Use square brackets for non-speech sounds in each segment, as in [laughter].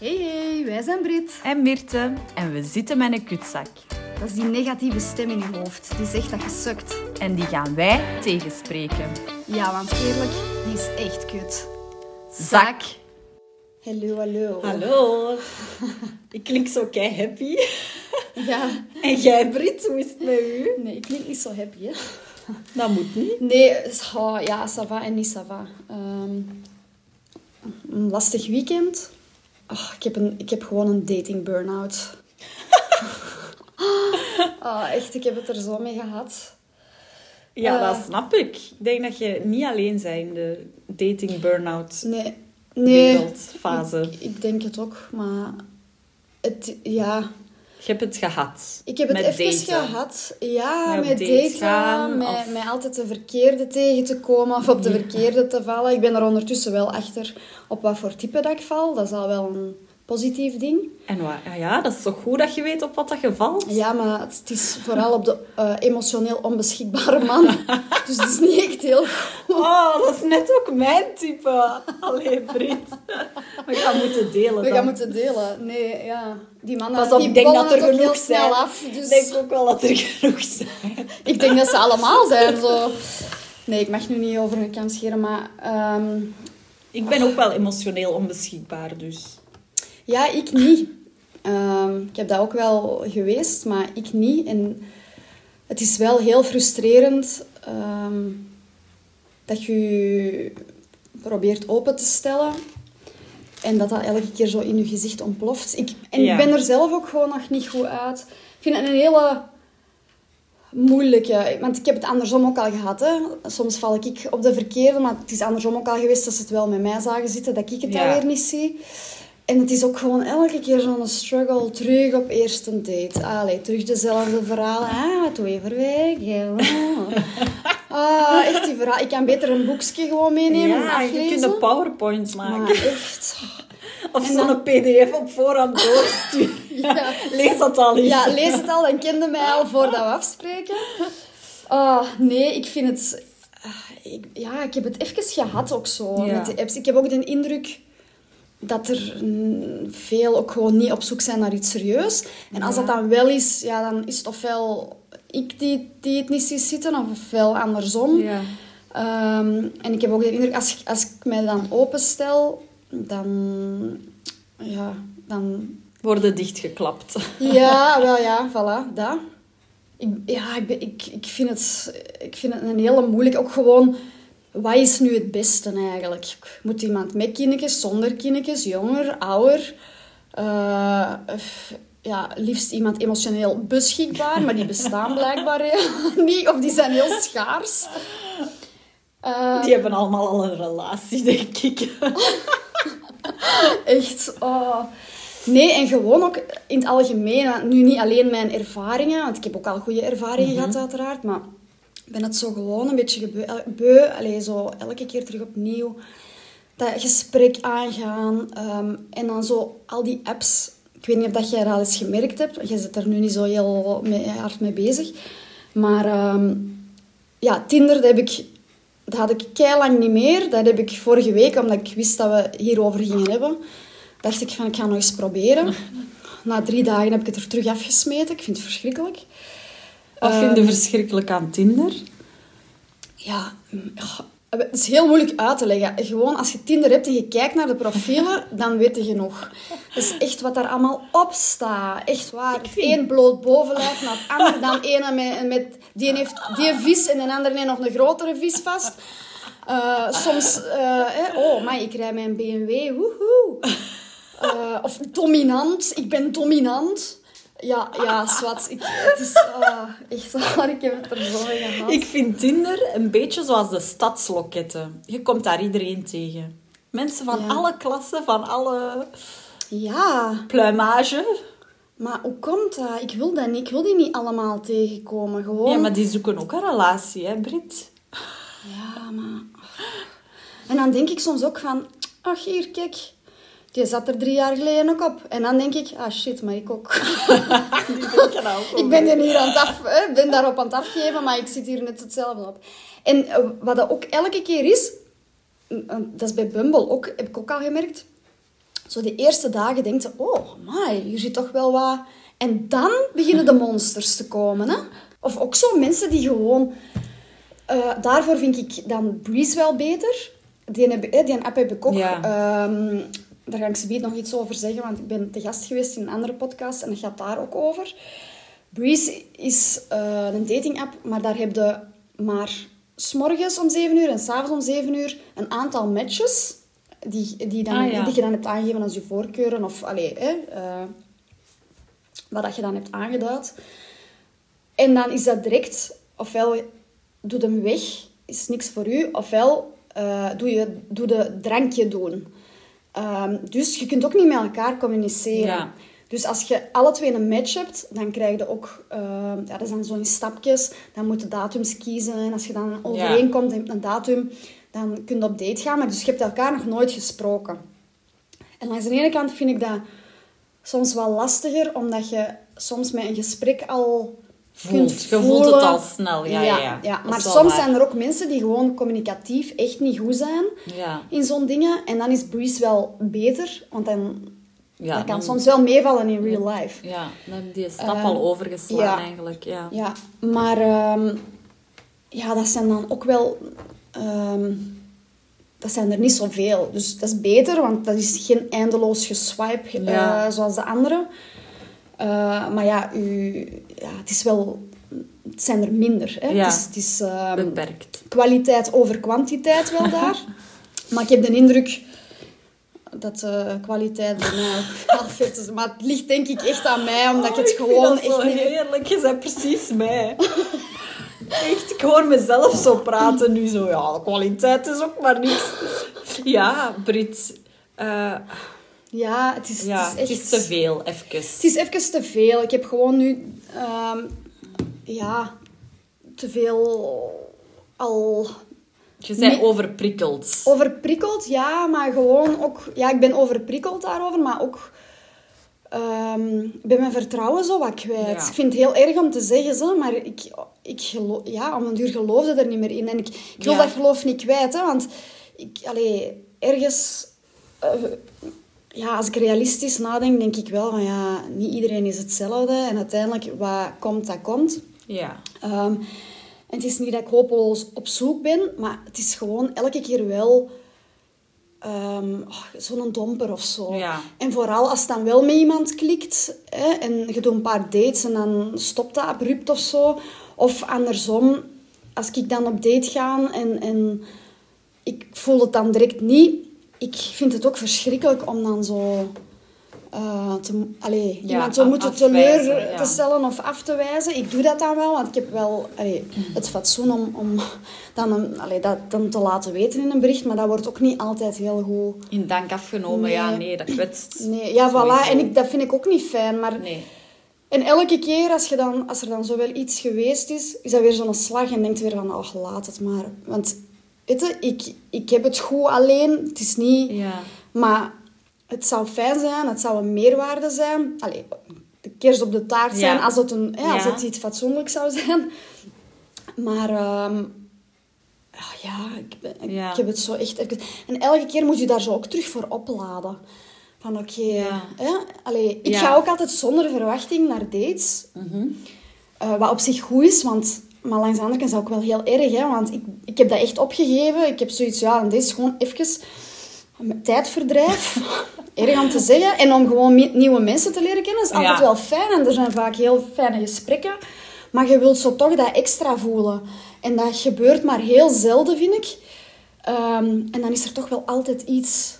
Hey, hey, wij zijn Brit. En Mirte. En we zitten met een kutzak. Dat is die negatieve stem in je hoofd die zegt dat je sukt. En die gaan wij tegenspreken. Ja, want eerlijk, die is echt kut. Zak. Hallo, hallo. Hallo. [laughs] Ik klink zo kei happy. Ja, [laughs] En jij, Brit, hoe is het met u? nee, ik klink niet zo happy, hè. Dat moet niet. Nee, oh, ja, ça va en niet ça va. Ehm, een lastig weekend. Oh, ik, heb een, ik heb gewoon een dating burn-out. oh, [laughs] echt, ik heb het er zo mee gehad. Ja, Eh. dat snap ik. Ik denk dat je niet alleen bent in de dating burn-out Nee, nee. wereldfase. Ik, ik denk het ook, maar... Het, ja, Je hebt het gehad. Ik heb het Met even daten. gehad. Ja, Met met date daten, gaan, met, of- met altijd de verkeerde tegen te komen of op de verkeerde te vallen. Ik ben er ondertussen wel achter op wat voor type dat ik val. Dat is al wel een positief ding. En wat, ja, ja, dat is toch goed dat je weet op wat dat je valt? Ja, maar het is vooral op de eh, emotioneel onbeschikbare man. [laughs] dus het is niet echt heel goed. Oh, dat is net ook mijn type. Allee, Brit. We gaan moeten delen We dan. gaan moeten delen. Nee, ja. Die mannen Pas op, die ik denk dat er genoeg heel snel zijn. af. Dus Ik denk ook wel dat er genoeg zijn. ik denk dat ze allemaal zijn. Zo. Nee, ik mag nu niet over een kam scheren, maar... ehm, Ik ben ook wel emotioneel onbeschikbaar, dus... Ja, ik niet. Ehm, ik heb dat ook wel geweest, maar ik niet. En het is wel heel frustrerend ehm, dat je je probeert open te stellen en dat dat elke keer zo in je gezicht ontploft. Ik, en Ja. ik ben er zelf ook gewoon nog niet goed uit. Ik vind het een hele moeilijke, want ik heb het andersom ook al gehad. Hè. Soms val ik op de verkeerde, maar het is andersom ook al geweest dat ze het wel met mij zagen zitten, dat ik het Ja. alweer niet zie. En het is ook gewoon elke keer zo'n struggle terug op eerste date. Allee, terug dezelfde verhalen. Ah, twee verweken. [laughs] Ah, echt die verhaal. Ik kan beter een boekje gewoon meenemen en ja, je kunt een powerpoint maken. Maar echt... [laughs] Of zo'n dan- pdf op voorhand doorsturen. [laughs] Ja. Lees dat al eens. Ja, lees het al en kende mij al voordat we afspreken. Ah, nee, ik vind het... ah, ik, ja, ik heb het even gehad ook zo Ja. met de apps. Ik heb ook de indruk dat er veel ook gewoon niet op zoek zijn naar iets serieus. En als dat dan wel is, ja, dan is het ofwel ik die, die het niet zie zitten, ofwel andersom. Ja. Ehm, en ik heb ook de indruk, als, ik- als ik mij dan openstel, dan... Ja, dan Worden dichtgeklapt. ja, [laughs] wel ja, voilà, dat. Ik, ja, ik, ben, ik, ik, vind het, ik vind het een hele moeilijk. Ook gewoon, wat is nu het beste eigenlijk? Moet iemand met kindjes, zonder kindjes, jonger, ouder? Eh, ja, liefst iemand emotioneel beschikbaar, maar die bestaan blijkbaar [laughs] heel niet. Of die zijn heel schaars. Eh, Die hebben allemaal al een relatie, denk ik. [laughs] Echt, oh. Nee, en gewoon ook in het algemeen. Nu niet alleen mijn ervaringen, want ik heb ook al goede ervaringen gehad uiteraard, maar ben het zo gewoon een beetje gebeu, el- beu. Allee, zo elke keer terug opnieuw dat gesprek aangaan. ehm, en dan zo al die apps. Ik weet niet of dat jij dat al eens gemerkt hebt, want jij zit er nu niet zo heel mee, hard mee bezig. Maar ehm, ja, Tinder, dat heb ik... Dat had ik lang niet meer. Dat heb ik vorige week, omdat ik wist dat we hierover gingen hebben. Dacht ik van, ik ga nog eens proberen. [laughs] Na drie dagen heb ik het er terug afgesmeten. Ik vind het verschrikkelijk. Wat vind je verschrikkelijk aan Tinder? Ja, mm, het is heel moeilijk uit te leggen. Gewoon, als je Tinder hebt en je kijkt naar de profielen, [laughs] dan weet je genoeg. Is echt wat daar allemaal op staat. Echt waar. Eén bloot bovenlijf naar het ander. Dan [laughs] ene met, met die heeft die vis en een andere heeft nog een grotere vis vast. Eh, soms, eh, oh, maar ik rij mijn BMW, woehoe. Eh, of dominant, ik ben dominant. Ja, ja, zwart. Ik, het is ah, echt waar, ik heb het er zo mee gehad. Ik vind Tinder een beetje zoals de stadsloketten. Je komt daar iedereen tegen. Mensen van Ja. alle klassen, van alle Ja, pluimage. maar hoe komt dat? Ik wil dat niet. Ik wil die niet allemaal tegenkomen. Gewoon... Ja, maar die zoeken ook een relatie, hè, Brit? Ja, maar... En dan denk ik soms ook van... Ach, hier, kijk. Die zat er drie jaar geleden ook op. En dan denk ik... Ah, shit, maar ik ook. [laughs] Die denken ook ik ben er hier aan het af, hè, ben daarop aan het afgeven, maar ik zit hier net hetzelfde op. En eh, wat dat ook elke keer is... Dat is bij Bumble ook, heb ik ook al gemerkt. zo de eerste dagen denkt je, oh, my, hier zit toch wel wat... En dan beginnen de monsters te komen, hè. Of ook zo mensen die gewoon... eh, daarvoor vind ik dan Breeze wel beter. Die, heb, die app heb ik ook. Ja. Ehm, daar ga ik ze nog iets over zeggen, want ik ben te gast geweest in een andere podcast en dat gaat daar ook over. Breeze is eh, een dating app, maar daar heb je maar s'morgens om 7 uur en s'avonds om 7 uur een aantal matches die, die, dan, Ah, ja. die je dan hebt aangegeven als je voorkeuren of allee, hè, eh, wat dat je dan hebt aangeduid. En dan is dat direct, ofwel doe hem weg, is niks voor u, ofwel eh, doe je doe de drankje doen. Ehm, dus je kunt ook niet met elkaar communiceren. Ja. Dus als je alle twee een match hebt, dan krijg je ook... eh, ja, dat is dan zo in stapjes. Dan moet je datums kiezen. En als je dan overeenkomt met een datum, dan kun je op date gaan. Maar dus je hebt elkaar nog nooit gesproken. En langs de ene kant vind ik dat soms wel lastiger, omdat je soms met een gesprek al Voelt. Je voelt het al snel, ja, ja, ja. Maar soms waar. zijn er ook mensen die gewoon communicatief echt niet goed zijn Ja. in zo'n dingen. En dan is Breeze wel beter, want dan Ja, dat kan dan- soms wel meevallen in real life. Ja, dan heb je die stap Ehm, al overgeslaan ja. eigenlijk. Ja. Ja, maar ehm, ja, dat zijn dan ook wel... ehm, dat zijn er niet zoveel. Dus dat is beter, want dat is geen eindeloos geswipe eh, zoals de andere. Eh, maar ja, u, ja, het is wel... Het zijn er minder. Hè? Ja. Het is, het is ehm, Beperkt. kwaliteit over kwantiteit wel [laughs] daar. maar ik heb de indruk dat de kwaliteit bij mij ook [laughs] wel vet is. Maar het ligt denk ik echt aan mij, omdat ik het gewoon Oh, echt niet... heerlijk. Je bent precies mij. [laughs] Echt, ik hoor mezelf zo praten nu. Zo, ja, kwaliteit is ook maar niks. Ja, Brit. eh, Ja, het is, ja, het is echt... te veel, even. Het is even te veel. Ik heb gewoon nu... ehm, ja, te veel al Je bent Nee. overprikkeld. overprikkeld. Ja, maar gewoon ook... Ja, ik ben overprikkeld daarover, maar ook... ehm, ik ben mijn vertrouwen zo wat kwijt. Ja. Ik vind het heel erg om te zeggen, zo, maar ik, ik gelo- ja, om een duur geloofde er niet meer in. En ik, ik wil Ja. dat geloof niet kwijt, hè, want ik, allee, ergens... eh, ja, als ik realistisch nadenk, denk ik wel van ja, niet iedereen is hetzelfde. En uiteindelijk, wat komt, dat komt. Ja. Ehm, en het is niet dat ik hopeloos op zoek ben, maar het is gewoon elke keer wel ehm, oh, zo'n domper of zo. Ja. En vooral als het dan wel met iemand klikt hè, en je doet een paar dates en dan stopt dat abrupt of zo. Of andersom, als ik dan op date ga en, en ik voel het dan direct niet, ik vind het ook verschrikkelijk om dan zo... eh, te, allee, Ja, iemand zo af- moeten teleur ja. te stellen of af te wijzen. Ik doe dat dan wel, want ik heb wel allee, het fatsoen om, om dan, een, allee, dat dan te laten weten in een bericht. Maar dat wordt ook niet altijd heel goed. In dank afgenomen, ja, Nee. dat kwetst. Nee, ja, Sowieso. voilà. En ik, dat vind ik ook niet fijn. Maar, Nee. En elke keer als, je dan, als er dan zo wel iets geweest is, is dat weer zo'n slag. En denkt weer van, oh, laat het maar. Want, weet je, ik, ik heb het goed alleen. Het is niet... Ja. Maar het zou fijn zijn, het zou een meerwaarde zijn. Allee, de kerst op de taart zijn Ja. als, het een, als Ja. het iets fatsoenlijks zou zijn. Maar ehm, ah, ja, ik, ben- ik, Ja. ik heb het zo echt. En elke keer moet je daar zo ook terug voor opladen. Van oké, Ja. hè, allee, ik Ja. ga ook altijd zonder verwachting naar dates. Eh, wat op zich goed is, want... Maar langs de andere kant is dat ook wel heel erg, hè. Want ik, ik heb dat echt opgegeven. Ik heb zoiets, ja, en dit is gewoon even tijdverdrijf. [laughs] erg om te zeggen. En om gewoon nieuwe mensen te leren kennen is altijd Ja. wel fijn. En er zijn vaak heel fijne gesprekken. Maar je wilt zo toch dat extra voelen. En dat gebeurt maar heel zelden, vind ik. Ehm, en dan is er toch wel altijd iets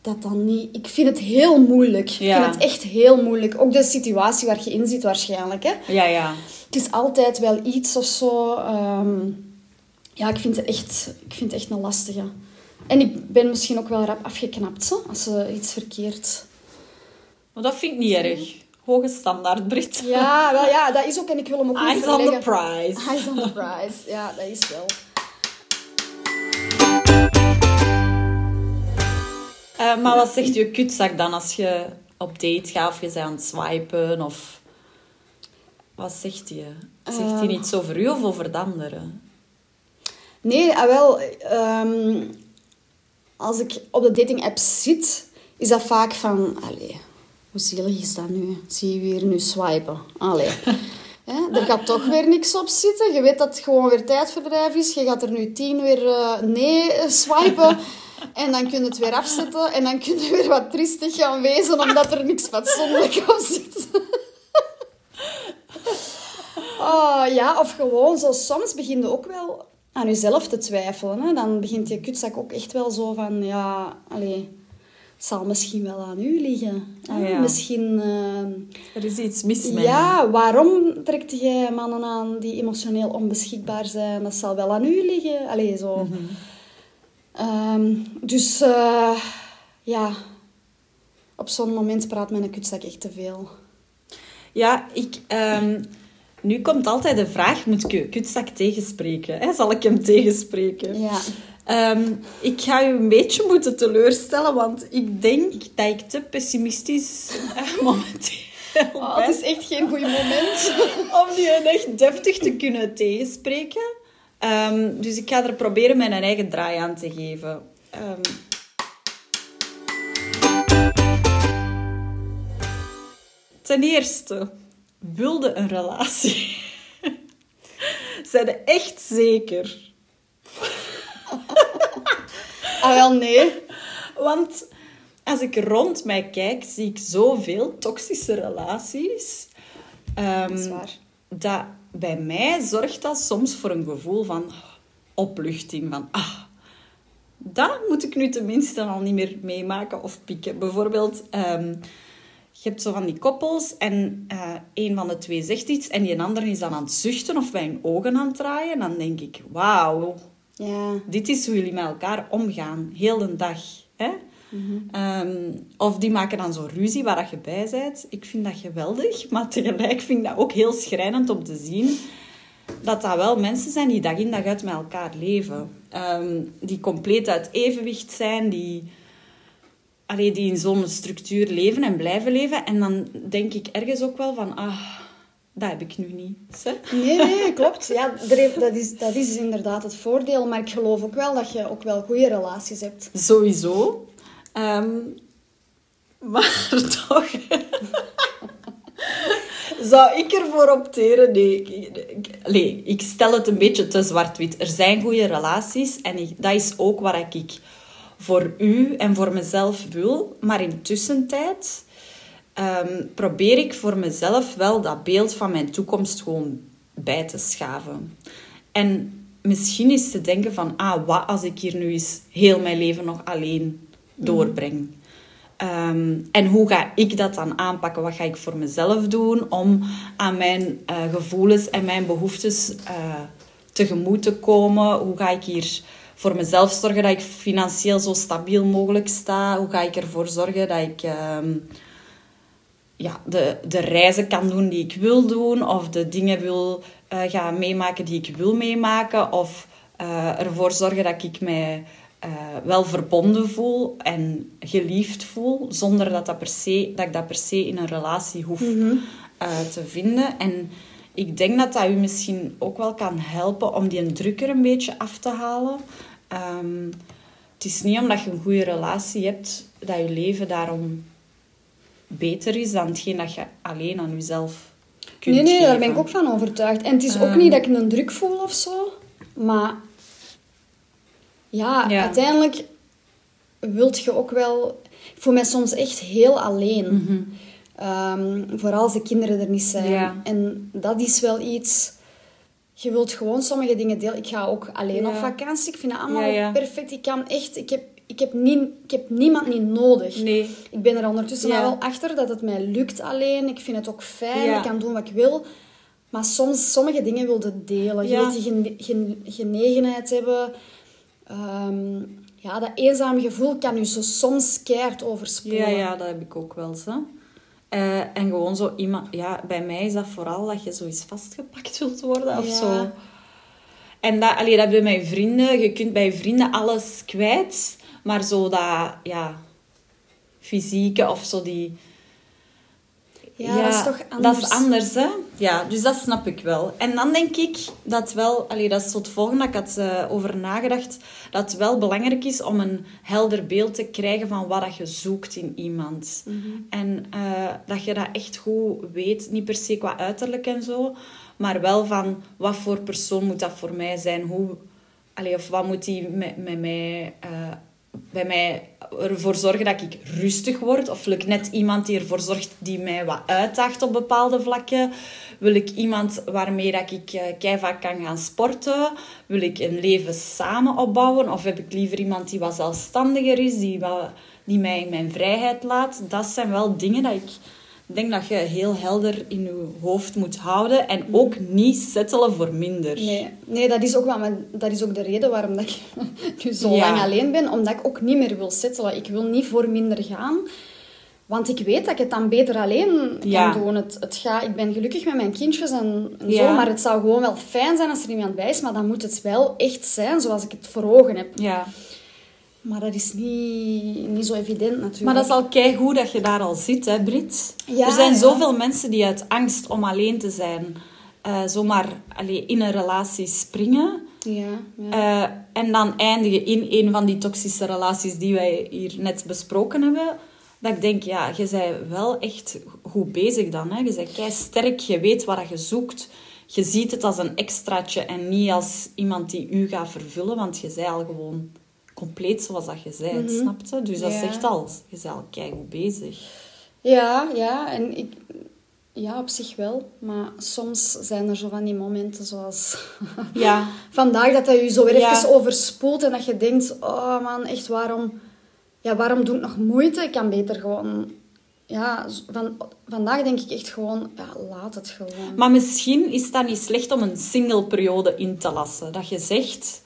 dat dan niet... Ik vind het heel moeilijk. Ja. Ik vind het echt heel moeilijk. Ook de situatie waar je in zit waarschijnlijk, hè. Ja, ja. Het is altijd wel iets of zo. ehm, ja, ik vind, het echt, ik vind het echt een lastige. En ik ben misschien ook wel rap afgeknapt zo, als ze iets verkeerd... Maar dat vind ik niet erg. Hoge standaard, Brit. Ja, wel, ja, dat is ook. En ik wil hem ook niet Eyes on the prize. Eyes on the prize. Ja, dat is wel. Eh, maar wat zegt je kutzak dan als je op date gaat of je bent aan het swipen? Of... Wat zegt hij? Zegt hij Ehm. iets over u of over de anderen? Nee, ah, wel. ehm, als ik op de dating app zit, is dat vaak van... Allee, hoe zielig is dat nu? Zie je weer nu swipen? Allee. [laughs] Hè, er gaat toch weer niks op zitten. Je weet dat het gewoon weer tijdverdrijf is. Je gaat er nu tien weer eh, nee eh, swipen. [laughs] En dan kun je het weer afzetten. En dan kun je weer wat triestig gaan wezen, omdat er niks fatsoenlijk op zit. Oh, [laughs] ja, of gewoon zo. Soms begin je ook wel aan jezelf te twijfelen. Hè. Dan begint je kutzak ook echt wel zo van... Ja, allee, het zal misschien wel aan u liggen. Ah, ja. Misschien... eh, Er is iets mis met ja, waarom trekt jij mannen aan die emotioneel onbeschikbaar zijn? Dat zal wel aan u liggen. Allee, zo. Mhm. Ehm, dus eh, ja, op zo'n moment praat mijn kutzak echt te veel. Ja, ik... ehm, nu komt altijd de vraag, moet ik kutzak tegenspreken? Hè? Zal ik hem tegenspreken? Ja. Ehm, ik ga u een beetje moeten teleurstellen, want ik denk dat ik te pessimistisch eh, [laughs] momenteel Oh, ben het is echt geen goed moment. [laughs] om die echt deftig te kunnen tegenspreken. Ehm, dus ik ga er proberen mijn eigen draai aan te geven. Ehm, ten eerste, wilde een relatie. [laughs] Zijn er echt zeker? [laughs] Ah, wel, nee. Want als ik rond mij kijk, zie ik zoveel toxische relaties. Ehm, Dat is waar. dat bij mij zorgt dat soms voor een gevoel van opluchting. Van, ah, dat moet ik nu tenminste al niet meer meemaken of pikken. Bijvoorbeeld, ehm, je hebt zo van die koppels en eh, een van de twee zegt iets en die andere is dan aan het zuchten of bij hun ogen aan het draaien. Dan denk ik, wauw, Ja. dit is hoe jullie met elkaar omgaan, heel de dag. Hè? Ehm, of die maken dan zo ruzie waar dat je bij bent. Ik vind dat geweldig, [laughs] maar tegelijk vind ik dat ook heel schrijnend om te zien dat dat wel mensen zijn die dag in dag uit met elkaar leven. Ehm, die compleet uit evenwicht zijn, die, allee, die in zo'n structuur leven en blijven leven. En dan denk ik ergens ook wel van, ah, dat heb ik nu niet. Nee, nee, [laughs] klopt. Ja, dat, is, dat is inderdaad het voordeel. Maar ik geloof ook wel dat je ook wel goede relaties hebt. Sowieso. Ehm, maar [laughs] toch... Zou ik ervoor opteren? Nee. Ik, ik, allee, ik stel het een beetje te zwart-wit. Er zijn goede relaties en ik- dat is ook wat ik voor u en voor mezelf wil. Maar in tussentijd ehm, probeer ik voor mezelf wel dat beeld van mijn toekomst gewoon bij te schaven. En misschien is te denken van, ah, wat als ik hier nu eens heel mijn leven nog alleen doorbreng? Ehm, en hoe ga ik dat dan aanpakken? Wat ga ik voor mezelf doen om aan mijn eh, gevoelens en mijn behoeftes eh, tegemoet te komen? Hoe ga ik hier voor mezelf zorgen dat ik financieel zo stabiel mogelijk sta? Hoe ga ik ervoor zorgen dat ik ehm, ja, de, de reizen kan doen die ik wil doen, of de dingen wil eh, gaan meemaken die ik wil meemaken, of eh, ervoor zorgen dat ik mij eh, wel verbonden voel en geliefd voel, zonder dat, dat, per se, dat ik dat per se in een relatie hoef eh, te vinden. En ik denk dat dat u misschien ook wel kan helpen om die druk er een beetje af te halen. Ehm, het is niet omdat je een goede relatie hebt, dat je leven daarom beter is dan hetgeen dat je alleen aan jezelf kunt Nee, nee, daar ben ik ook van overtuigd. En het is ook Ehm. niet dat ik een druk voel of zo. Maar ja, Ja. uiteindelijk wilt je ook wel... Ik voel mij soms echt heel alleen. Ehm, vooral als de kinderen er niet zijn. Ja. En dat is wel iets... Je wilt gewoon sommige dingen delen. Ik ga ook alleen Ja. op vakantie. Ik vind dat allemaal Ja, perfect. Ik kan echt... Ik heb, ik, heb niet, ik heb niemand niet nodig. Nee. Ik ben er ondertussen wel achter dat het mij lukt alleen. Ik vind het ook fijn. Ik kan doen wat ik wil. Maar soms, sommige dingen wilde delen. Je wilt die gene- gen- genegenheid hebben. Ehm, ja, dat eenzame gevoel kan je zo soms keihard overspoelen. Ja, ja, dat heb ik ook wel eens. Hè. Eh, en gewoon zo iemand... Ja, bij mij is dat vooral dat je zo eens vastgepakt wilt worden of Ja. zo. En dat, allee, dat bij mijn vrienden... Je kunt bij vrienden alles kwijt. Maar zo dat... Ja, fysieke of zo die... Ja, dat is toch Dat anders. is anders, hè? Ja, dus dat snap ik wel. En dan denk ik dat wel... Allee, dat is het volgende, ik had eh, over nagedacht. Dat het wel belangrijk is om een helder beeld te krijgen van wat dat je zoekt in iemand. Mhm. En eh, dat je dat echt goed weet. Niet per se qua uiterlijk en zo. Maar wel van, wat voor persoon moet dat voor mij zijn? Hoe... Allee, of wat moet die met, met mij... eh, bij mij ervoor zorgen dat ik rustig word? Of wil ik net iemand die ervoor zorgt die mij wat uitdaagt op bepaalde vlakken? Wil ik iemand waarmee dat ik eh, keihard kan gaan sporten? Wil ik een leven samen opbouwen? Of heb ik liever iemand die wat zelfstandiger is, die, wat, die mij in mijn vrijheid laat? Dat zijn wel dingen dat ik denk dat je heel helder in je hoofd moet houden. En ook niet settelen voor minder. Nee, nee dat, is ook wel, maar dat is ook de reden waarom dat ik [laughs] nu zo Ja. lang alleen ben. Omdat ik ook niet meer wil settelen. Ik wil niet voor minder gaan. Want ik weet dat ik het dan beter alleen kan doen. Het, het gaat, ik ben gelukkig met mijn kindjes en, en Ja. zo. Maar het zou gewoon wel fijn zijn als er iemand bij is. Maar dan moet het wel echt zijn zoals ik het voor ogen heb. Ja. Maar dat is niet, niet zo evident natuurlijk. Maar dat is al keigoed dat je daar al zit, hè, Brit? Ja, er zijn ja. zoveel mensen die uit angst om alleen te zijn... eh, zomaar allee, in een relatie springen. Ja, ja. eh, en dan eindigen in een van die toxische relaties die wij hier net besproken hebben. Dat ik denk, ja, je bent wel echt goed bezig dan. Hè? Je bent kei sterk, je weet wat je zoekt. Je ziet het als een extraatje en niet als iemand die u gaat vervullen. Want je bent al gewoon compleet zoals dat je snap je? Dus dat. Ja. zegt al, je bent al keigoed bezig. Ja, ja, en ik... Ja, op zich wel. Maar soms zijn er zo van die momenten zoals... [laughs] Ja, Vandaag dat dat je zo weer Ja. even overspoelt en dat je denkt... Oh man, echt waarom... Ja, waarom doe ik nog moeite? Ik kan beter gewoon... Ja, van, vandaag denk ik echt gewoon... Ja, laat het gewoon. Maar misschien is dat niet slecht om een single periode in te lassen. Dat je zegt,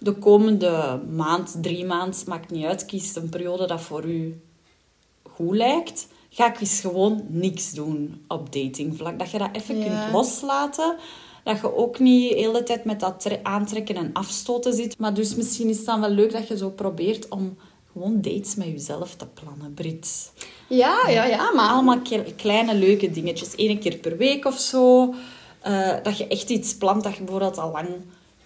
de komende maand, drie maanden, maakt niet uit, kies een periode dat voor u goed lijkt. Ga ik eens gewoon niks doen op datingvlak. Dat je dat even Ja. kunt loslaten. Dat je ook niet de hele tijd met dat tre- aantrekken en afstoten zit. Maar dus misschien is het dan wel leuk dat je zo probeert om gewoon dates met jezelf te plannen, Brit. Ja, ja, ja, maar... Allemaal kleine leuke dingetjes. Eén keer per week of zo. Eh, dat je echt iets plant dat je bijvoorbeeld al lang...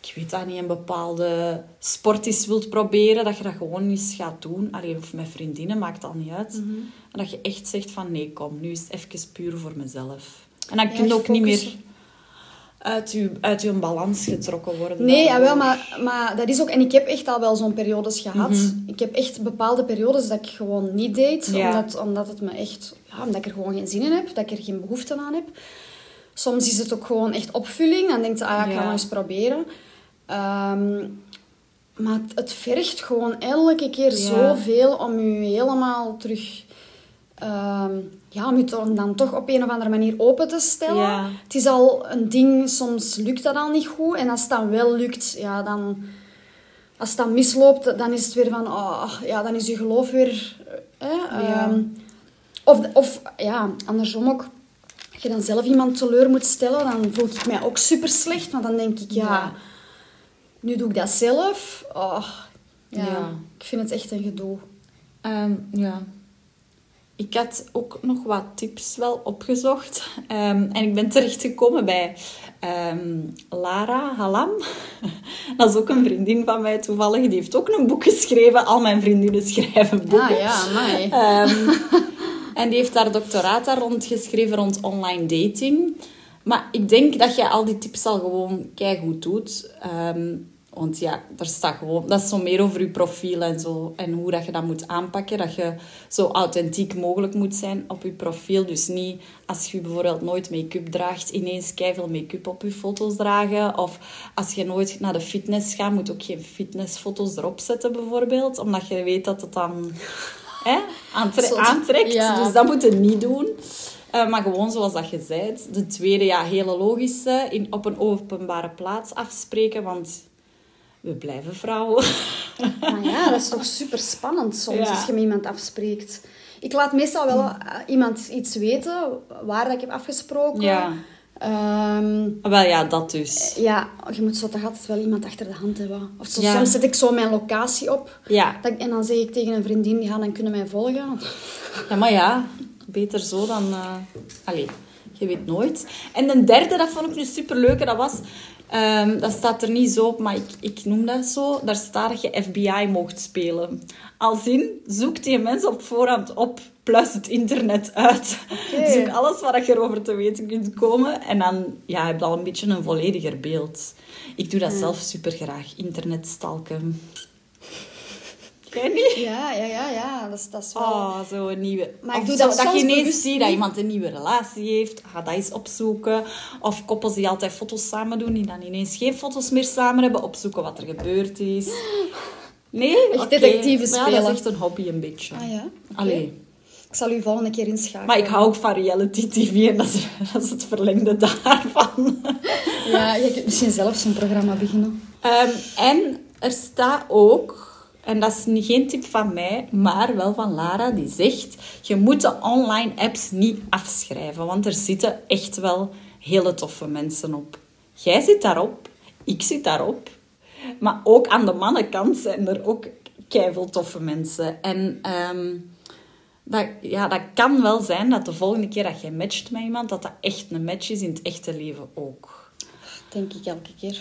Ik weet dat niet, een bepaalde sport eens wilt proberen. Dat je dat gewoon eens gaat doen. Alleen of met vriendinnen, maakt al niet uit. Mhm. En dat je echt zegt van... Nee, kom, nu is het even puur voor mezelf. En dan Ja, kun je ook niet meer uit je, uit je balans getrokken worden. Nee, daardoor. jawel, maar, maar dat is ook... En ik heb echt al wel zo'n periodes gehad. Mhm. Ik heb echt bepaalde periodes dat ik gewoon niet. Ja. Omdat, omdat het me echt... Ja, omdat ik er gewoon geen zin in heb. Dat ik er geen behoefte aan heb. Soms is het ook gewoon echt opvulling. Dan denk je, ah ja, ik ga Ja. eens proberen. Ehm, maar het, het vergt gewoon elke keer Ja. zoveel om je helemaal terug... ehm, ja, om je dan toch op een of andere manier open te stellen. Ja. Het is al een ding, soms lukt dat al niet goed. En als het dan wel lukt, ja, dan... Als het dan misloopt, dan is het weer van... Oh, ja, dan is je geloof weer... eh, Ja. ehm, of, of, ja, andersom ook. Als je dan zelf iemand teleur moet stellen, dan voel ik mij ook super slecht. Want dan denk ik, ja... Ja. Nu doe ik dat zelf. Oh, ja, Ja. Ik vind het echt een gedoe. Ehm, ja. Ik had ook nog wat tips wel opgezocht. Ehm, en ik ben terechtgekomen bij ehm, Lara Halam. [laughs] Dat is ook een vriendin van mij toevallig. Die heeft ook een boek geschreven. Al mijn vriendinnen [laughs] schrijven boeken. Ah ja, amai. [laughs] Ehm, en die heeft haar doctoraat daar rond geschreven rond online dating. Maar ik denk dat je al die tips al gewoon keigoed doet. Ehm, want ja, daar staat gewoon... Dat is zo meer over je profiel en zo. En hoe dat je dat moet aanpakken. Dat je zo authentiek mogelijk moet zijn op je profiel. Dus niet als je bijvoorbeeld nooit make-up draagt, ineens keiveel make-up op je foto's dragen. Of als je nooit naar de fitness gaat, moet ook geen fitnessfoto's erop zetten bijvoorbeeld. Omdat je weet dat het dan [laughs] hè, aantre- aantrekt. Ja. Dus dat moet je niet doen. Eh, maar gewoon zoals dat je zei. De tweede, ja, hele logische. In, op een openbare plaats afspreken, want we blijven vrouwen. Maar ja, dat is toch super spannend soms als je met iemand afspreekt. Ik laat meestal wel eh, iemand iets weten waar dat ik heb afgesproken. Ja. Ehm, Wel ja, dat dus. ja, je moet zo toch altijd wel iemand achter de hand hebben. Of zo, Ja. soms zet ik zo mijn locatie op. Ja. Dat ik- en dan zeg ik tegen een vriendin, ja, dan kunnen mij volgen. [laughs] ja, maar ja. beter zo dan... eh allee, je weet nooit. En de derde, dat vond ik nu superleuk. Dat was... ehm, dat staat er niet zo op, maar ik, ik noem dat zo. Daar staat dat je FBI mocht spelen. Als in, zoek die mensen op voorhand op, plus het internet uit. [laughs] Zoek alles wat je erover te weten kunt komen. En dan ja, heb je al een beetje een vollediger beeld. Ik doe dat zelf super graag. Internet stalken. Ja, ja, ja, ja. Dat is, dat is wel... Oh, zo een nieuwe. Maar of dat dat je ineens ziet dat iemand een nieuwe relatie heeft. Ga dat eens opzoeken. Of koppels die altijd foto's samen doen, die dan ineens geen foto's meer samen hebben. Opzoeken wat er gebeurd is. Nee? Echt Oké. detective Maar Ja, dat is spelen. echt een hobby een beetje. Ah ja? Allee. Ik zal u volgende keer inschakelen. Maar ik hou ook van reality tv en dat is, [laughs] dat is het verlengde daarvan. Ja, je kunt misschien zelf zo'n programma beginnen. Ehm, en er staat ook, en dat is niet- geen tip van mij, maar wel van Lara, die zegt: je moet de online apps niet afschrijven, want er zitten echt wel hele toffe mensen op. Jij zit daarop, ik zit daarop, maar ook aan de mannenkant zijn er ook keiveel toffe mensen. En ehm, dat, ja, dat kan wel zijn dat de volgende keer dat je matcht met iemand, dat dat echt een match is in het echte leven ook. Denk ik elke keer.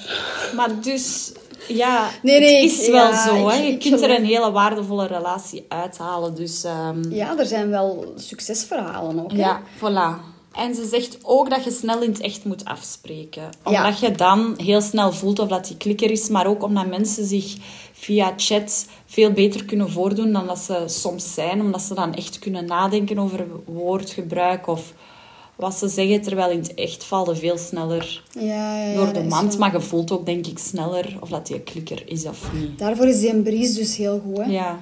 Maar dus, ja, Nee, nee, het is ik- wel ja, zo. hè. Je ik kunt er een hele waardevolle relatie uithalen. Dus ehm, Ja, er zijn wel succesverhalen ook. hè? ja, voilà. En ze zegt ook dat je snel in het echt moet afspreken. Ja. Omdat je dan heel snel voelt of dat die klikker is. Maar ook omdat mensen zich via chat veel beter kunnen voordoen dan dat ze soms zijn. Omdat ze dan echt kunnen nadenken over woordgebruik of wat ze zeggen. Terwijl in het echt vallen veel sneller Ja, ja, ja, door de mand. Maar je voelt ook denk ik sneller of dat die klikker is of niet. Daarvoor is die een bries dus heel goed. Hè? Ja.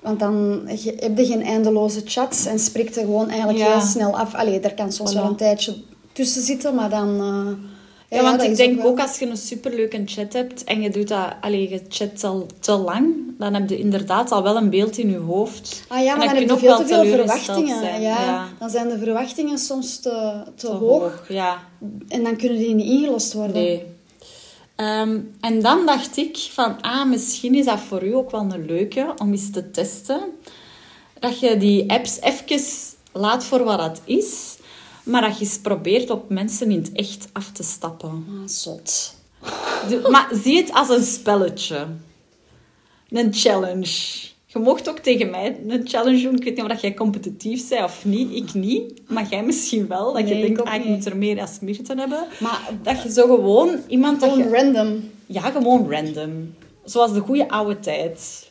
Want dan heb je geen eindeloze chats en spreekt er gewoon eigenlijk heel snel af. Allee, daar kan soms Voilà. wel een tijdje tussen zitten, maar dan... eh, Ja, want dat ik denk wel- ook als je een superleuke chat hebt en je doet dat, allee, je chat al te lang, dan heb je inderdaad al wel een beeld in je hoofd. Ah ja, En maar dan heb je ook veel te veel verwachtingen. zijn, ja. ja. Dan zijn de verwachtingen soms te, te, Te hoog. Ja, En dan kunnen die niet ingelost worden. nee. Ehm, en dan dacht ik van, ah, misschien is dat voor u ook wel een leuke om eens te testen. Dat je die apps even laat voor wat het is, maar dat je eens probeert op mensen in het echt af te stappen. Ah, zot. De- maar zie het als een spelletje. Een challenge. Je mocht ook tegen mij een challenge doen. Ik weet niet of jij competitief bent of niet. Ik niet. Maar jij misschien wel. Dat Nee, je denkt, ah, ik moet er meer als Mirten hebben. Maar Dat je zo gewoon iemand... Gewoon je, random. ja, gewoon random. Zoals de goede oude tijd.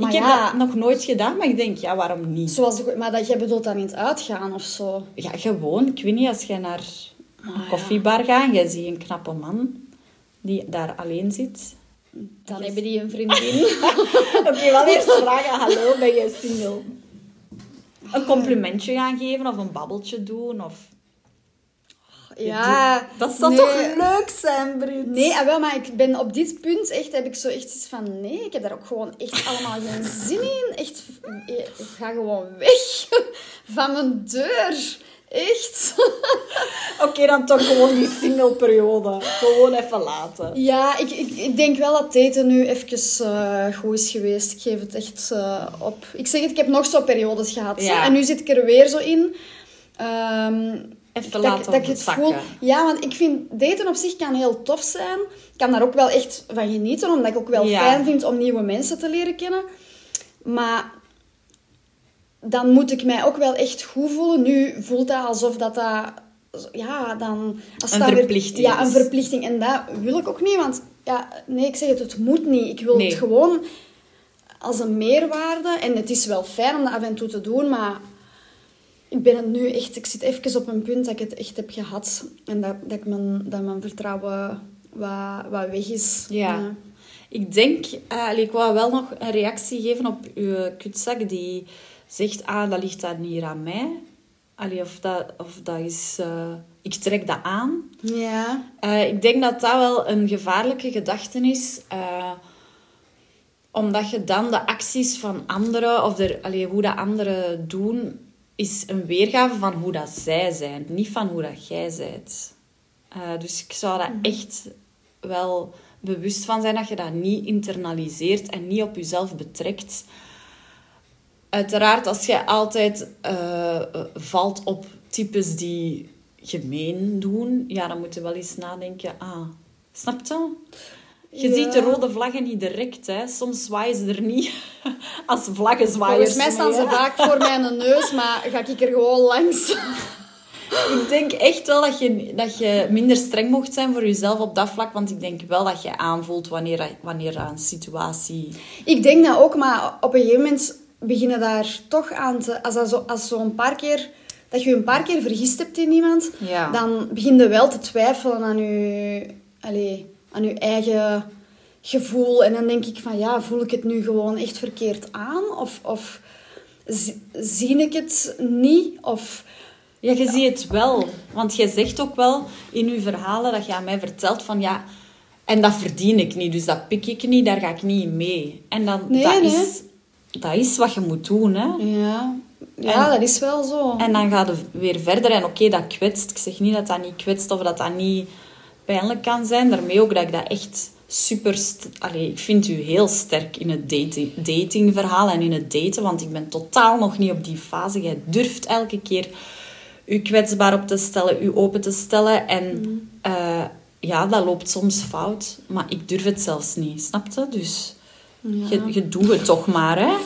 Maar ik heb ja. dat nog nooit gedaan, maar ik denk, ja, waarom niet? Zoals maar dat jij bedoelt dan in het uitgaan of zo. Ja, gewoon. Ik weet niet, als jij naar een Ah, koffiebar gaat en jij ziet een knappe man die daar alleen zit... Dan hebben die een [laughs] vriendin. Oké, wel eerst vragen, hallo, ben je single? [laughs] Een complimentje gaan geven of een babbeltje doen. Of... ja. Dat zou nee. toch leuk zijn, Brit? Nee, ah, wel, maar ik ben op dit punt echt, heb ik zo echt iets van, nee, ik heb daar ook gewoon echt allemaal geen zin in. Echt, ik ga gewoon weg [laughs] van mijn deur. Echt. [laughs] Oké, dan toch gewoon die single-periode. Gewoon even laten. Ja, ik, ik, ik denk wel dat daten nu even eh, goed is geweest. Ik geef het echt eh, op. Ik zeg het, ik heb nog zo periodes gehad. Ja. En nu zit ik er weer zo in. Ehm, Even dat, laten ik- dat ik het zakken. voel. Ja, want ik vind daten op zich kan heel tof zijn. Ik kan daar ook wel echt van genieten, omdat ik ook wel Ja. fijn vind om nieuwe mensen te leren kennen. Maar dan moet ik mij ook wel echt goed voelen. Nu voelt dat alsof dat... dat ja, dan... Als Een dat weer- verplichting ja, een verplichting. En dat wil ik ook niet, want... Ja, nee, ik zeg het, het moet niet. Ik wil Nee. het gewoon als een meerwaarde. En het is wel fijn om dat af en toe te doen, maar... Ik ben het nu echt... Ik zit even op een punt dat ik het echt heb gehad. En dat, dat, ik mijn, dat mijn vertrouwen wat, wat weg is. Ja. Ik denk, allee, ik wou wel nog een reactie geven op uw kutzak die zegt, ah, dat ligt dan hier aan mij. Allee, of, dat, of dat is... eh, ik trek dat aan. Ja. Eh, ik denk dat dat wel een gevaarlijke gedachte is. omdat je dan de acties van anderen, of de, allee, hoe dat anderen doen, is een weergave van hoe dat zij zijn. Niet van hoe dat jij bent. Eh, dus ik zou daar echt wel bewust van zijn dat je dat niet internaliseert en niet op jezelf betrekt. Uiteraard, als je altijd eh, eh, valt op types die gemeen doen, ja, dan moet je wel eens nadenken. Ah, snap je? Je Ja. ziet de rode vlaggen niet direct, hè. Soms zwaaien ze er niet [laughs] als vlaggenzwaaiers Volgens mij staan ze vaak voor mijn neus, maar ga ik er gewoon langs. [laughs] Ik denk echt wel dat je, dat je minder streng mocht zijn voor jezelf op dat vlak. Want ik denk wel dat je aanvoelt wanneer, wanneer een situatie... Ik denk dat ook, maar op een gegeven moment beginnen daar toch aan te... Als, dat zo, als zo een paar keer... Dat je je een paar keer vergist hebt in iemand, Ja. dan begin je wel te twijfelen aan je, allez, aan je eigen gevoel. En dan denk ik van, ja, voel ik het nu gewoon echt verkeerd aan? Of, of zi- zie ik het niet? Of... Ja, je ziet het wel. Want jij zegt ook wel in je verhalen dat je aan mij vertelt van ja... En dat verdien ik niet, dus dat pik ik niet, daar ga ik niet mee. En dan, Nee, dat, nee. Is, dat is wat je moet doen, hè. Ja, ja En- dat is wel zo. En dan gaat het weer verder. En oké, dat kwetst. Ik zeg niet dat dat niet kwetst of dat dat niet pijnlijk kan zijn. Daarmee ook dat ik dat echt super... Allee, ik vind u heel sterk in het dating, datingverhaal en in het daten. Want ik ben totaal nog niet op die fase. Jij durft elke keer u kwetsbaar op te stellen, u open te stellen. En eh, ja, dat loopt soms fout. Maar ik durf het zelfs niet, snap je? Dus je, je doet het toch maar, hè?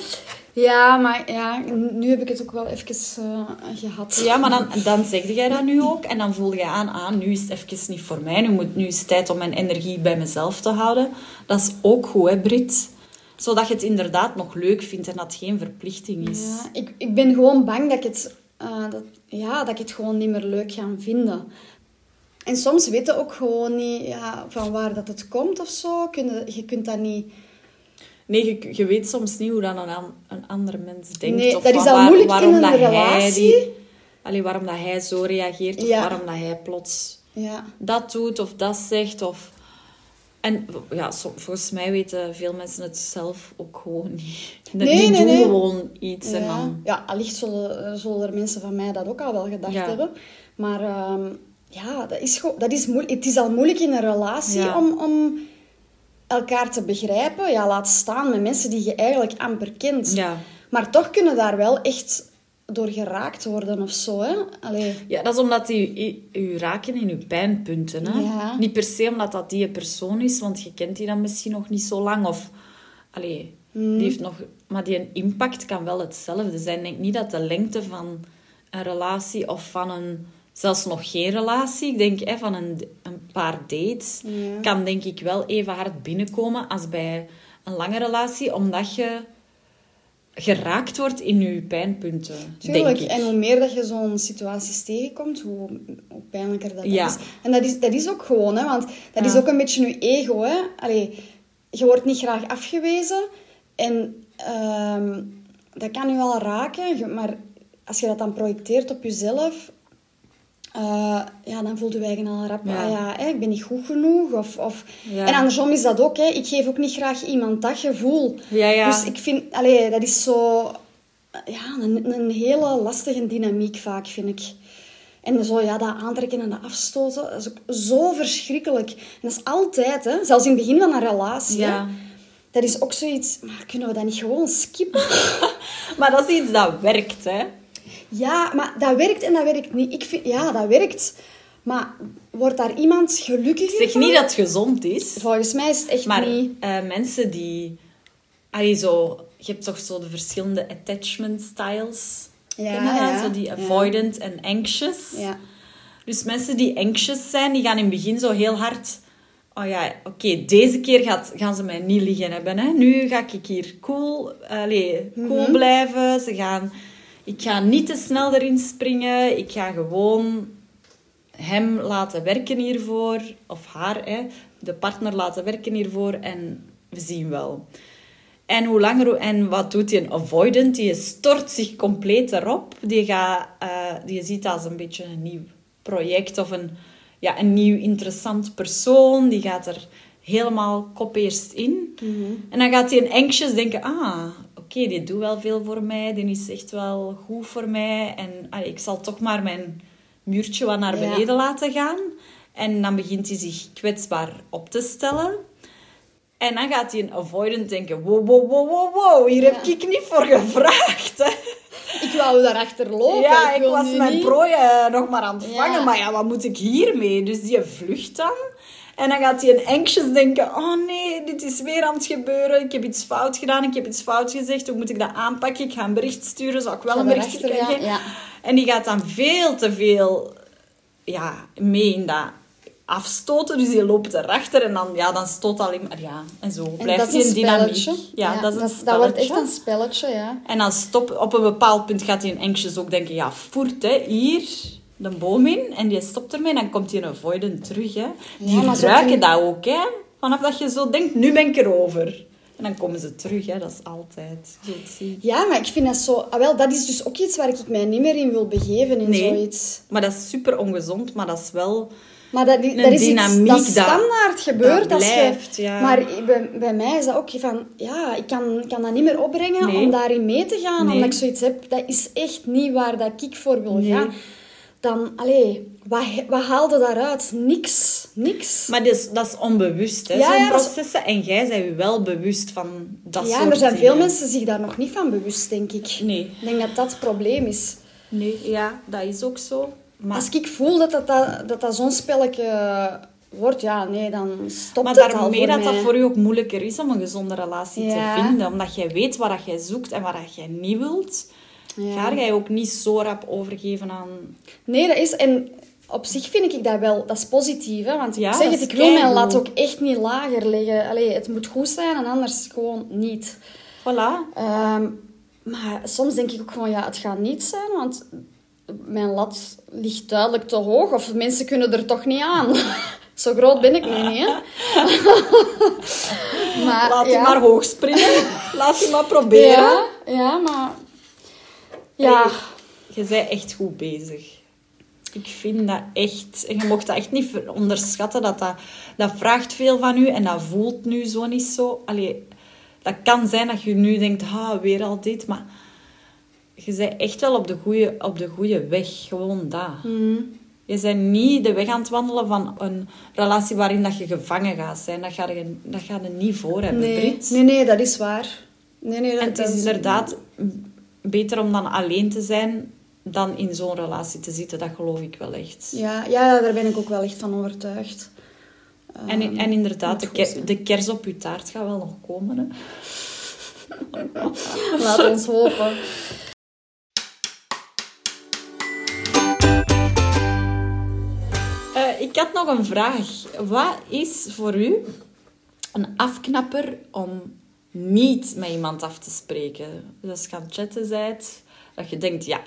Ja, maar ja, nu heb ik het ook wel even eh, gehad. Ja, maar dan, dan zeg jij dat nu ook. En dan voel je aan, ah, nu is het even niet voor mij. Nu, moet, nu is het tijd om mijn energie bij mezelf te houden. Dat is ook goed, hè, Brit? Zodat je het inderdaad nog leuk vindt en dat het geen verplichting is. Ja, ik, ik ben gewoon bang dat ik, het, eh, dat, ja, dat ik het gewoon niet meer leuk ga vinden. En soms weet je ook gewoon niet ja, van waar dat het komt of zo. Kun je, je kunt dat niet... Nee, je, je weet soms niet hoe dan een, an- een ander mens denkt. Nee, of dat is wa- al waar- moeilijk in waarom dat Hij die, allee, waarom dat hij zo reageert. Of Ja. waarom dat hij plots Ja. dat doet of dat zegt. Of... En ja, so- volgens mij weten veel mensen het zelf ook gewoon niet. [laughs] Nee, die nee, doen nee. gewoon iets en Ja, dan... ja allicht zullen, zullen er mensen van mij dat ook al wel gedacht Ja. hebben. Maar ehm, ja, dat is, gewoon, dat is moeilijk. Het is al moeilijk in een relatie om, om elkaar te begrijpen. Ja, laat staan met mensen die je eigenlijk amper kent. Ja. Maar toch kunnen daar wel echt door geraakt worden of zo. Hè? Allee. Ja, dat is omdat die u, raken in uw pijnpunten. Hè? Ja. Niet per se omdat dat die persoon is, want je kent die dan misschien nog niet zo lang. Of, allee, Hmm. die heeft nog, maar die impact kan wel hetzelfde zijn. Ik denk niet dat de lengte van een relatie of van een, zelfs nog geen relatie, ik denk hè, van een, een paar dates, Ja. kan denk ik wel even hard binnenkomen als bij een lange relatie, omdat je geraakt wordt in je pijnpunten, Tuurlijk, denk ik. en hoe meer dat je zo'n situaties tegenkomt, hoe, hoe pijnlijker dat, Ja. is. En dat is, dat is ook gewoon, hè, want dat Ja. is ook een beetje je ego. Hè. Allee, je wordt niet graag afgewezen en ehm, dat kan je wel raken, maar als je dat dan projecteert op jezelf, eh, ja, dan voelt je eigen al rap, Ja. ah ja, hè, ik ben niet goed genoeg. Of, of... Ja. En andersom is dat ook, hè. ik geef ook niet graag iemand dat gevoel. Ja, ja. Dus ik vind, allee, dat is zo ja, een, een hele lastige dynamiek vaak, vind ik. En zo, ja, dat aantrekken en dat afstoten, dat is ook zo verschrikkelijk. En dat is altijd, hè. Zelfs in het begin van een relatie, hè. Ja. Dat is ook zoiets, maar kunnen we dat niet gewoon skippen? [laughs] Maar dat is iets dat werkt, hè? Ja, maar dat werkt en dat werkt niet. Ik vind, ja, dat werkt. Maar wordt daar iemand gelukkiger Ik zeg van? niet dat het gezond is, Volgens mij is het echt maar niet... eh, mensen die... Allee, zo, je hebt toch zo de verschillende attachment styles. Ja, ja, Zo die avoidant en anxious. Ja. Dus mensen die anxious zijn, die gaan in het begin zo heel hard... Oh ja, oké, deze keer gaat, gaan ze mij niet liggen hebben. Hè. Nu ga ik hier cool, allee, cool Mhm. blijven. Ze gaan, ik ga niet te snel erin springen. Ik ga gewoon hem laten werken hiervoor. Of haar, hè, de partner laten werken hiervoor. En we zien wel. En hoe langer... En wat doet die een avoidant? Die stort zich compleet erop. Die, gaat, eh, die ziet dat als een beetje een nieuw project of een, ja, een nieuw interessant persoon. Die gaat er helemaal kop eerst in. En dan gaat hij een anxious denken... Ah, oké, die doet wel veel voor mij. Die is echt wel goed voor mij. En allee, ik zal toch maar mijn muurtje wat naar Ja. beneden laten gaan. En dan begint hij zich kwetsbaar op te stellen. En dan gaat hij een avoidant denken, wow, wow, wow, wow, wow, hier heb ik niet voor gevraagd. Hè. Ik wou daarachter lopen. Ja, ik wil was mijn prooi eh, nog maar aan het Ja. vangen. Maar ja, wat moet ik hiermee? Dus die vlucht dan. En dan gaat hij een anxious denken... Oh nee, dit is weer aan het gebeuren. Ik heb iets fout gedaan. Ik heb iets fout gezegd. Hoe moet ik dat aanpakken? Ik ga een bericht sturen. Zou ik wel een bericht krijgen? ja. En die gaat dan veel te veel ja, mee in dat afstoten. Dus die loopt erachter. En dan, ja, dan stoot alleen maar... Ja, en zo blijft is een dynamiek. Ja, dat is dat wordt echt een spelletje, ja. En dan stop, op een bepaald punt gaat hij een anxious ook denken, ja, voert, hè, hier de boom in. En die stopt ermee en dan komt hij een avoidant terug, hè. Die gebruiken kun- dat ook, hè. Vanaf dat je zo denkt, nu ben ik erover. En dan komen ze terug, hè. Dat is altijd. Je. Ja, maar ik vind dat zo... Ah, wel, dat is dus ook iets waar ik mij niet meer in wil begeven, in Nee. zoiets. Maar dat is super ongezond, maar dat is wel... Maar dat, Een dat is dynamiek iets dat standaard gebeurt. dat als je, ja. Maar bij, bij mij is dat ook van... Ja, ik kan, kan dat niet meer opbrengen Nee. om daarin mee te gaan. Nee. Omdat ik zoiets heb, dat is echt niet waar dat ik voor wil gaan. Dan, allee, wat, wat haalde daaruit? Niks. Niks. Maar dat is, dat is onbewust, hè. Ja, Zo'n ja, dat is- processen. En jij bent je wel bewust van dat ja, soort er zijn veel mensen zich daar nog niet van bewust, denk ik. Nee. Ik denk dat dat het probleem is. Nee, ja, dat is ook zo. Maar... Als ik voel dat dat, dat, dat, dat zo'n spelletje wordt, ja, nee, dan stopt Maar het al daarmee voor dat mij. dat voor u ook moeilijker is om een gezonde relatie Ja. te vinden. Omdat jij weet wat dat jij zoekt en wat dat jij niet wilt. Ja. Ga jij ook niet zo rap overgeven aan... Nee, dat is... En op zich vind ik dat wel... Dat is positief, hè. Want Ja, ik zeg het, ik wil mijn lat ook echt niet lager leggen. Allee, het moet goed zijn en anders gewoon niet. Voilà. Ehm, maar soms denk ik ook gewoon, ja, het gaat niet zijn, want mijn lat ligt duidelijk te hoog. Of mensen kunnen er toch niet aan. [laughs] Zo groot ben ik nu niet, hè. [laughs] maar, Laat ja. hem maar hoog springen. Laat hem maar proberen. Ja, ja, maar... Ja, je bent echt goed bezig. Ik vind dat echt... En je mocht dat echt niet onderschatten. Dat, dat, dat vraagt veel van u. En dat voelt nu zo niet zo. Allee, dat kan zijn dat je nu denkt... Ah, weer al dit. Maar je bent echt wel op de goede, op de goede weg. Gewoon dat. Je bent niet de weg aan het wandelen van een relatie waarin dat je gevangen gaat zijn. Dat ga je, dat ga je niet voor hebben, nee, Brit. nee, nee, dat is waar. Nee, nee, dat, En het is inderdaad beter om dan alleen te zijn dan in zo'n relatie te zitten. Dat geloof ik wel echt. Ja, ja, daar ben ik ook wel echt van overtuigd. En, Ehm, en inderdaad, de, moet ke- goed zijn. de kers op je taart gaat wel nog komen. Hè. [laughs] Laat ons hopen. Eh, ik had nog een vraag. Wat is voor u een afknapper om niet met iemand af te spreken? Dus als je aan het chatten bent, dat je denkt, ja,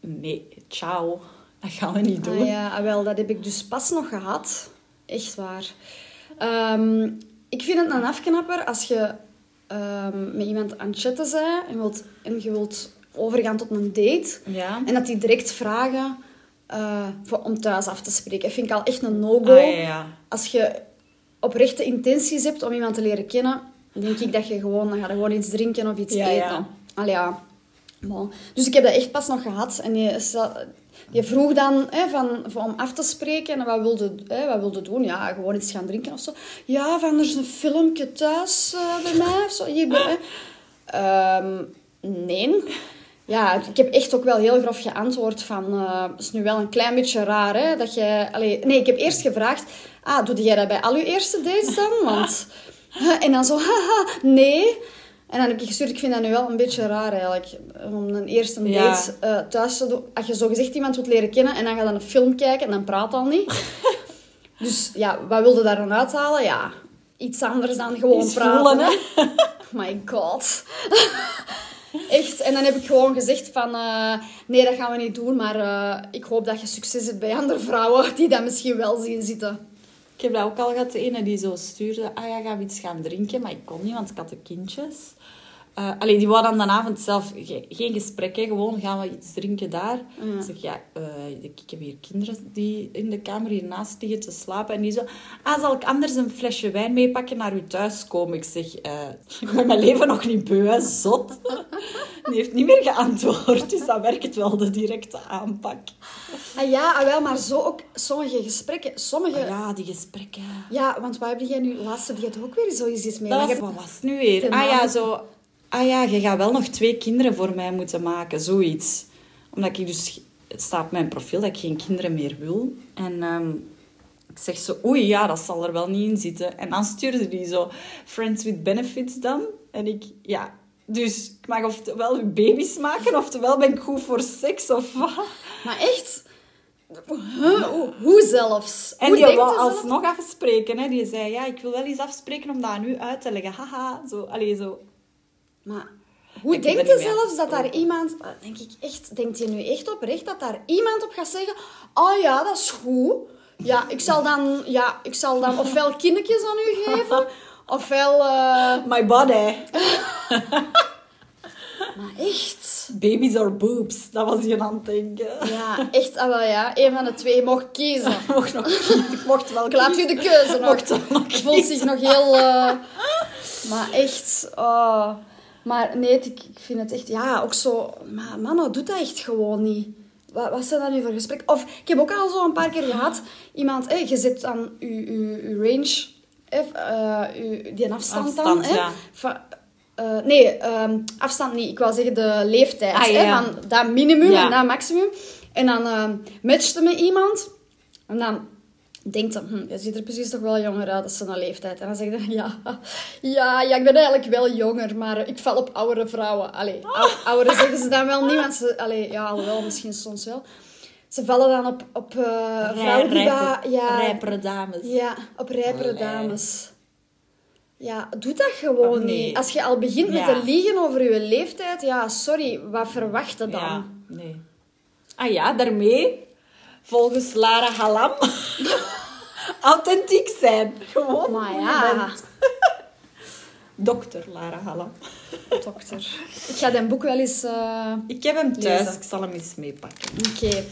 nee, ciao, dat gaan we niet doen. Ah, ja, ah, wel, dat heb ik dus pas nog gehad. Echt waar. Ehm, ik vind het een afknapper als je ehm, met iemand aan het chatten bent en, wilt, en je wilt overgaan tot een date. Ja. En dat die direct vragen eh, voor, om thuis af te spreken. Dat vind ik al echt een no-go. Ah, ja, ja. Als je oprechte intenties hebt om iemand te leren kennen, denk ik dat je gewoon, dan ga je gewoon iets drinken of iets Ja, eten. ja. Allee, ja. Bon. Dus ik heb dat echt pas nog gehad. En je, je vroeg dan hè, van, van om af te spreken. En wat wilde, hè, wat wilde doen? Ja, gewoon iets gaan drinken of zo. Ja, van er is een filmpje thuis eh, bij mij. Of zo. Hier, bij- hè. Ehm, nee. Ja, ik heb echt ook wel heel grof geantwoord van... eh het is nu wel een klein beetje raar, hè, dat. Allee, nee, ik heb eerst gevraagd... Ah, doe jij dat bij al je eerste dates dan? Want... [laughs] En dan zo, haha, nee. En dan heb ik gestuurd, ik vind dat nu wel een beetje raar eigenlijk. Om een eerste date Ja. eh, thuis te doen. Als je zo gezegd iemand wilt leren kennen en dan ga je dan een film kijken en dan praat al niet. [laughs] dus ja, wat wilde daar dan uithalen? Ja, iets anders dan gewoon Iets praten. voelen, hè? [laughs] My god. Echt. En dan heb ik gewoon gezegd van... eh, nee, dat gaan we niet doen. Maar eh, ik hoop dat je succes hebt bij andere vrouwen die dat misschien wel zien zitten. Ik heb dat ook al gehad, de ene die zo stuurde, ah ja, we iets gaan drinken? Maar ik kon niet, want ik had de kindjes. Allee, die wou dan de avond zelf ge- geen gesprek, hè, gewoon gaan we iets drinken daar. Ik zeg, ja, eh, ik heb hier kinderen die in de kamer hiernaast liggen te slapen. En die zo, ah, zal ik anders een flesje wijn meepakken naar u thuis komen? Ik zeg, eh, ik ben mijn leven nog niet beu, hè, zot. [laughs] Die heeft niet meer geantwoord, dus dat werkt wel, de directe aanpak. Ah ja, ah, wel, maar zo ook sommige gesprekken. Sommige... Ja, Ja, die gesprekken. want wat heb jij nu... Laatste, die had ook weer zoiets iets mee. Dat was, wat was het nu weer? Ah ja, zo... Ah ja, je gaat wel nog twee kinderen voor mij moeten maken, zoiets. Omdat ik dus... Het staat op mijn profiel dat ik geen kinderen meer wil. En ehm, ik zeg zo, oei, ja, dat zal er wel niet in zitten. En dan stuurde die zo, friends with benefits dan. En ik, ja... Dus ik mag oftewel baby's maken, oftewel ben ik goed voor seks, of wat. Maar echt... Huh? Hoe, hoe zelfs? En hoe die wou alsnog afspreken. Hè. Die zei, ja, ik wil wel eens afspreken om dat aan u uit te leggen. Haha, zo, allee, zo... Maar hoe denkt je zelfs dat daar iemand... ah, Denk ik echt... Denkt je nu echt oprecht dat daar iemand op gaat zeggen... Oh ja, dat is goed. Ja, ik zal dan... Ja, ik zal dan ofwel kindertjes aan u geven... [laughs] Ofwel... eh, My body. [laughs] Maar echt... Babies or boobs, dat was je aan het denken. Ja, echt. Ah, wel ja. Een van de twee mocht kiezen. [laughs] Mocht nog ik mocht wel Ik laat u de keuze nog. Mocht wel nog voelt zich nog heel... eh, Maar echt... Oh. Maar nee, ik, ik vind het echt... Ja, ook zo... Maar mannen, doet dat echt gewoon niet. Wat, wat zijn dat nu voor gesprek? Of, ik heb ook al zo een paar keer gehad... Iemand, je zet aan je, range... Eh, die afstand, dan. Afstand, ja. eh, nee, ehm, afstand niet. Ik wou zeggen de leeftijd. Ah, ja. van dat minimum en dat maximum. En dan uh, matchte met iemand. En dan denkt ze, hm, je ziet er precies toch wel jonger uit, is een leeftijd. En dan zeg je, [laughs] ja, ja, ja, ik ben eigenlijk wel jonger, maar ik val op oudere vrouwen. Allee, ou- oudere [laughs] zeggen ze dan wel niet, want ze, allee, ja, alhoewel, misschien soms wel. Ze vallen dan op, op eh, vrouwen die ja, rijpere dames. ja, op rijpere Allee. dames. Ja, doe dat gewoon Oh, nee. niet. Als je al begint met te liegen over je leeftijd, ja, sorry, wat verwacht je dan? Ja, nee. Ah ja, daarmee, volgens Lara Halam, [laughs] authentiek zijn. Gewoon. Maar ja. [laughs] Dokter Lara Halam. dokter. Ik ga dat boek wel eens... eh, Ik heb hem thuis, Lezen. ik zal hem eens meepakken. Oké.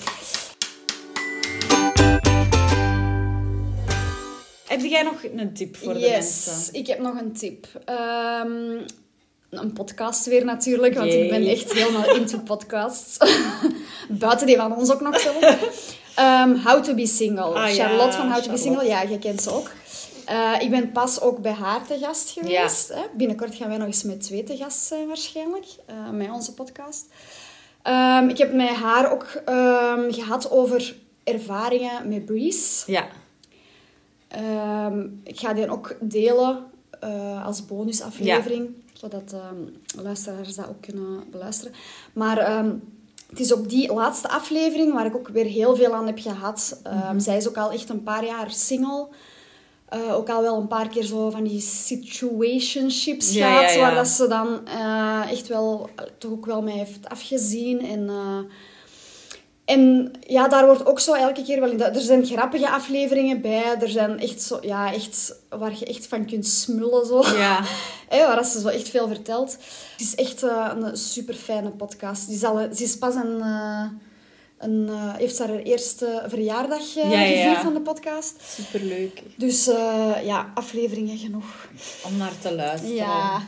Heb jij nog een tip voor de Yes, mensen? ik heb nog een tip. Ehm, een podcast weer natuurlijk, want ik ben echt helemaal [laughs] into podcasts. Buiten die van ons ook nog zelf. Ehm, How to be single. Ah, ja, Charlotte van How to be single, ja, je kent ze ook. Eh, ik ben pas ook bij haar te gast geweest. Hè? Binnenkort gaan wij nog eens met twee te gast zijn waarschijnlijk, eh, met onze podcast. Ehm, ik heb met haar ook ehm, gehad over ervaringen met Breeze. Ja. Ik ga die ook delen eh, als bonusaflevering, zodat ehm, luisteraars dat ook kunnen beluisteren. Maar het is ook die laatste aflevering waar ik ook weer heel veel aan heb gehad. Ehm, Mhm. Zij is ook al echt een paar jaar single. Eh, ook al wel een paar keer zo van die situationships Ja, gehad, ja, ja. waar dat ze dan eh, echt wel, toch ook wel mee heeft afgezien. En, eh, en ja, daar wordt ook zo elke keer wel in... Er zijn grappige afleveringen bij. Er zijn echt zo... Ja, echt... Waar je echt van kunt smullen, zo. Ja. [laughs] Waar ze zo echt veel vertelt. Het is echt eh, een super fijne podcast. Die zal, ze is pas een... eh, een eh, heeft haar eerste verjaardag eh, Ja, ja, ja. gevierd van de podcast. Superleuk Dus ja, afleveringen genoeg. om naar te luisteren. Ja.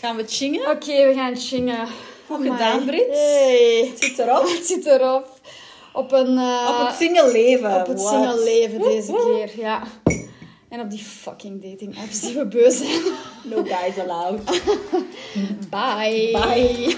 Gaan we chingen? Oké, we gaan chingen. Goed Amai. gedaan, Brit. Hey. Het zit erop. [laughs] Het zit erop. Op een... eh, Op het single leven. Op het What? single leven deze keer, ja. En op die fucking dating apps die we beu zijn. No guys allowed. [laughs] Bye. Bye.